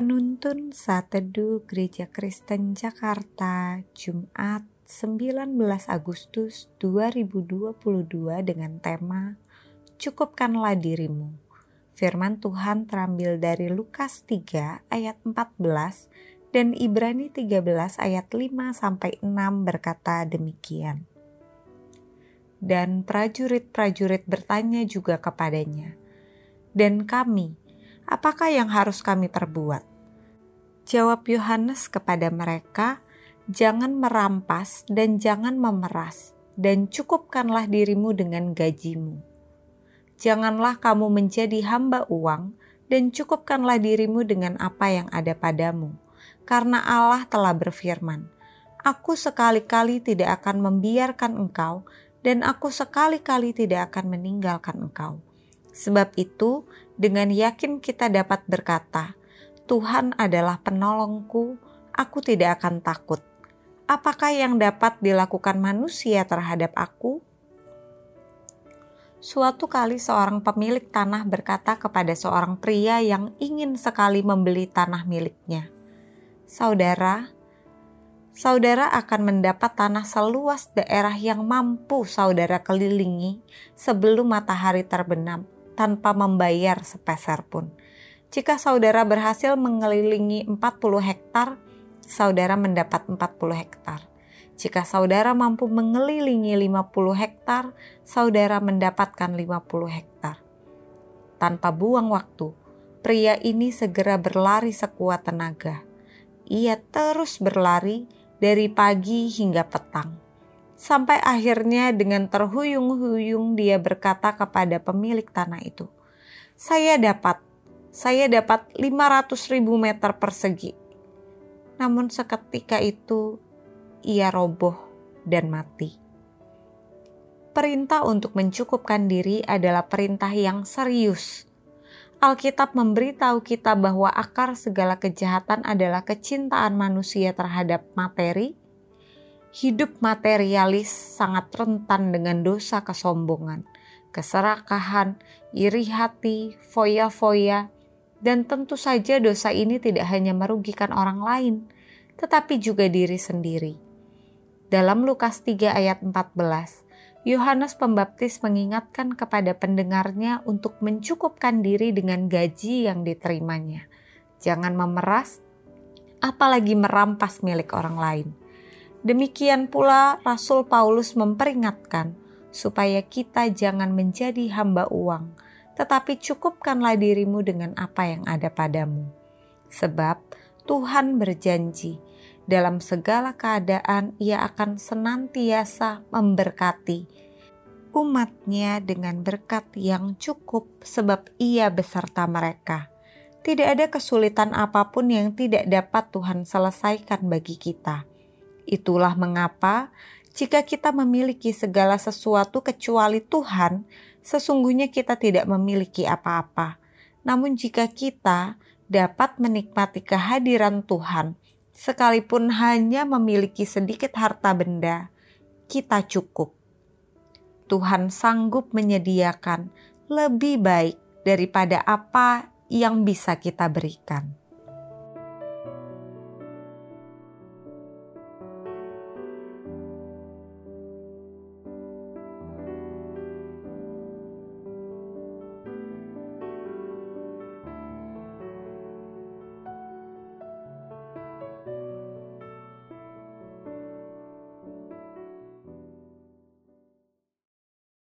Penuntun Saat Teduh Gereja Kristen Jakarta Jumat 19 Agustus 2022 dengan tema Cukupkanlah dirimu. Firman Tuhan terambil dari Lukas 3 ayat 14 dan Ibrani 13 ayat 5 sampai 6 berkata demikian. Dan prajurit-prajurit bertanya juga kepadanya, "Dan kami, apakah yang harus kami perbuat? Jawab Yohanes kepada mereka, "Jangan merampas dan jangan memeras, dan cukupkanlah dirimu dengan gajimu. Janganlah kamu menjadi hamba uang, dan cukupkanlah dirimu dengan apa yang ada padamu, karena Allah telah berfirman, Aku sekali-kali tidak akan membiarkan engkau, dan aku sekali-kali tidak akan meninggalkan engkau." Sebab itu, dengan yakin kita dapat berkata, "Tuhan adalah penolongku, aku tidak akan takut." Apakah yang dapat dilakukan manusia terhadap aku? Suatu kali seorang pemilik tanah berkata kepada seorang pria yang ingin sekali membeli tanah miliknya, "Saudara, saudara akan mendapat tanah seluas daerah yang mampu saudara kelilingi sebelum matahari terbenam tanpa membayar sepeser pun. Jika saudara berhasil mengelilingi 40 hektar, saudara mendapat 40 hektar. Jika saudara mampu mengelilingi 50 hektar, saudara mendapatkan 50 hektar. Tanpa buang waktu, pria ini segera berlari sekuat tenaga. Ia terus berlari dari pagi hingga petang Sampai akhirnya dengan terhuyung-huyung dia berkata kepada pemilik tanah itu, "Saya dapat, saya dapat 500 ribu meter persegi." Namun seketika itu ia roboh dan mati. Perintah untuk mencukupkan diri adalah perintah yang serius. Alkitab memberitahu kita bahwa akar segala kejahatan adalah kecintaan manusia terhadap materi, hidup materialis sangat rentan dengan dosa kesombongan, keserakahan, iri hati, foya-foya, dan tentu saja dosa ini tidak hanya merugikan orang lain, tetapi juga diri sendiri. Dalam Lukas 3 ayat 14, Yohanes Pembaptis mengingatkan kepada pendengarnya untuk mencukupkan diri dengan gaji yang diterimanya. Jangan memeras, apalagi merampas milik orang lain. Demikian pula Rasul Paulus memperingatkan supaya kita jangan menjadi hamba uang, tetapi cukupkanlah dirimu dengan apa yang ada padamu. Sebab Tuhan berjanji, dalam segala keadaan ia akan senantiasa memberkati umatnya dengan berkat yang cukup sebab ia beserta mereka. Tidak ada kesulitan apa pun yang tidak dapat Tuhan selesaikan bagi kita Itulah mengapa, jika kita memiliki segala sesuatu kecuali Tuhan, sesungguhnya kita tidak memiliki apa-apa. Namun, jika kita dapat menikmati kehadiran Tuhan, sekalipun hanya memiliki sedikit harta benda, kita cukup. Tuhan sanggup menyediakan lebih baik daripada apa yang bisa kita berikan.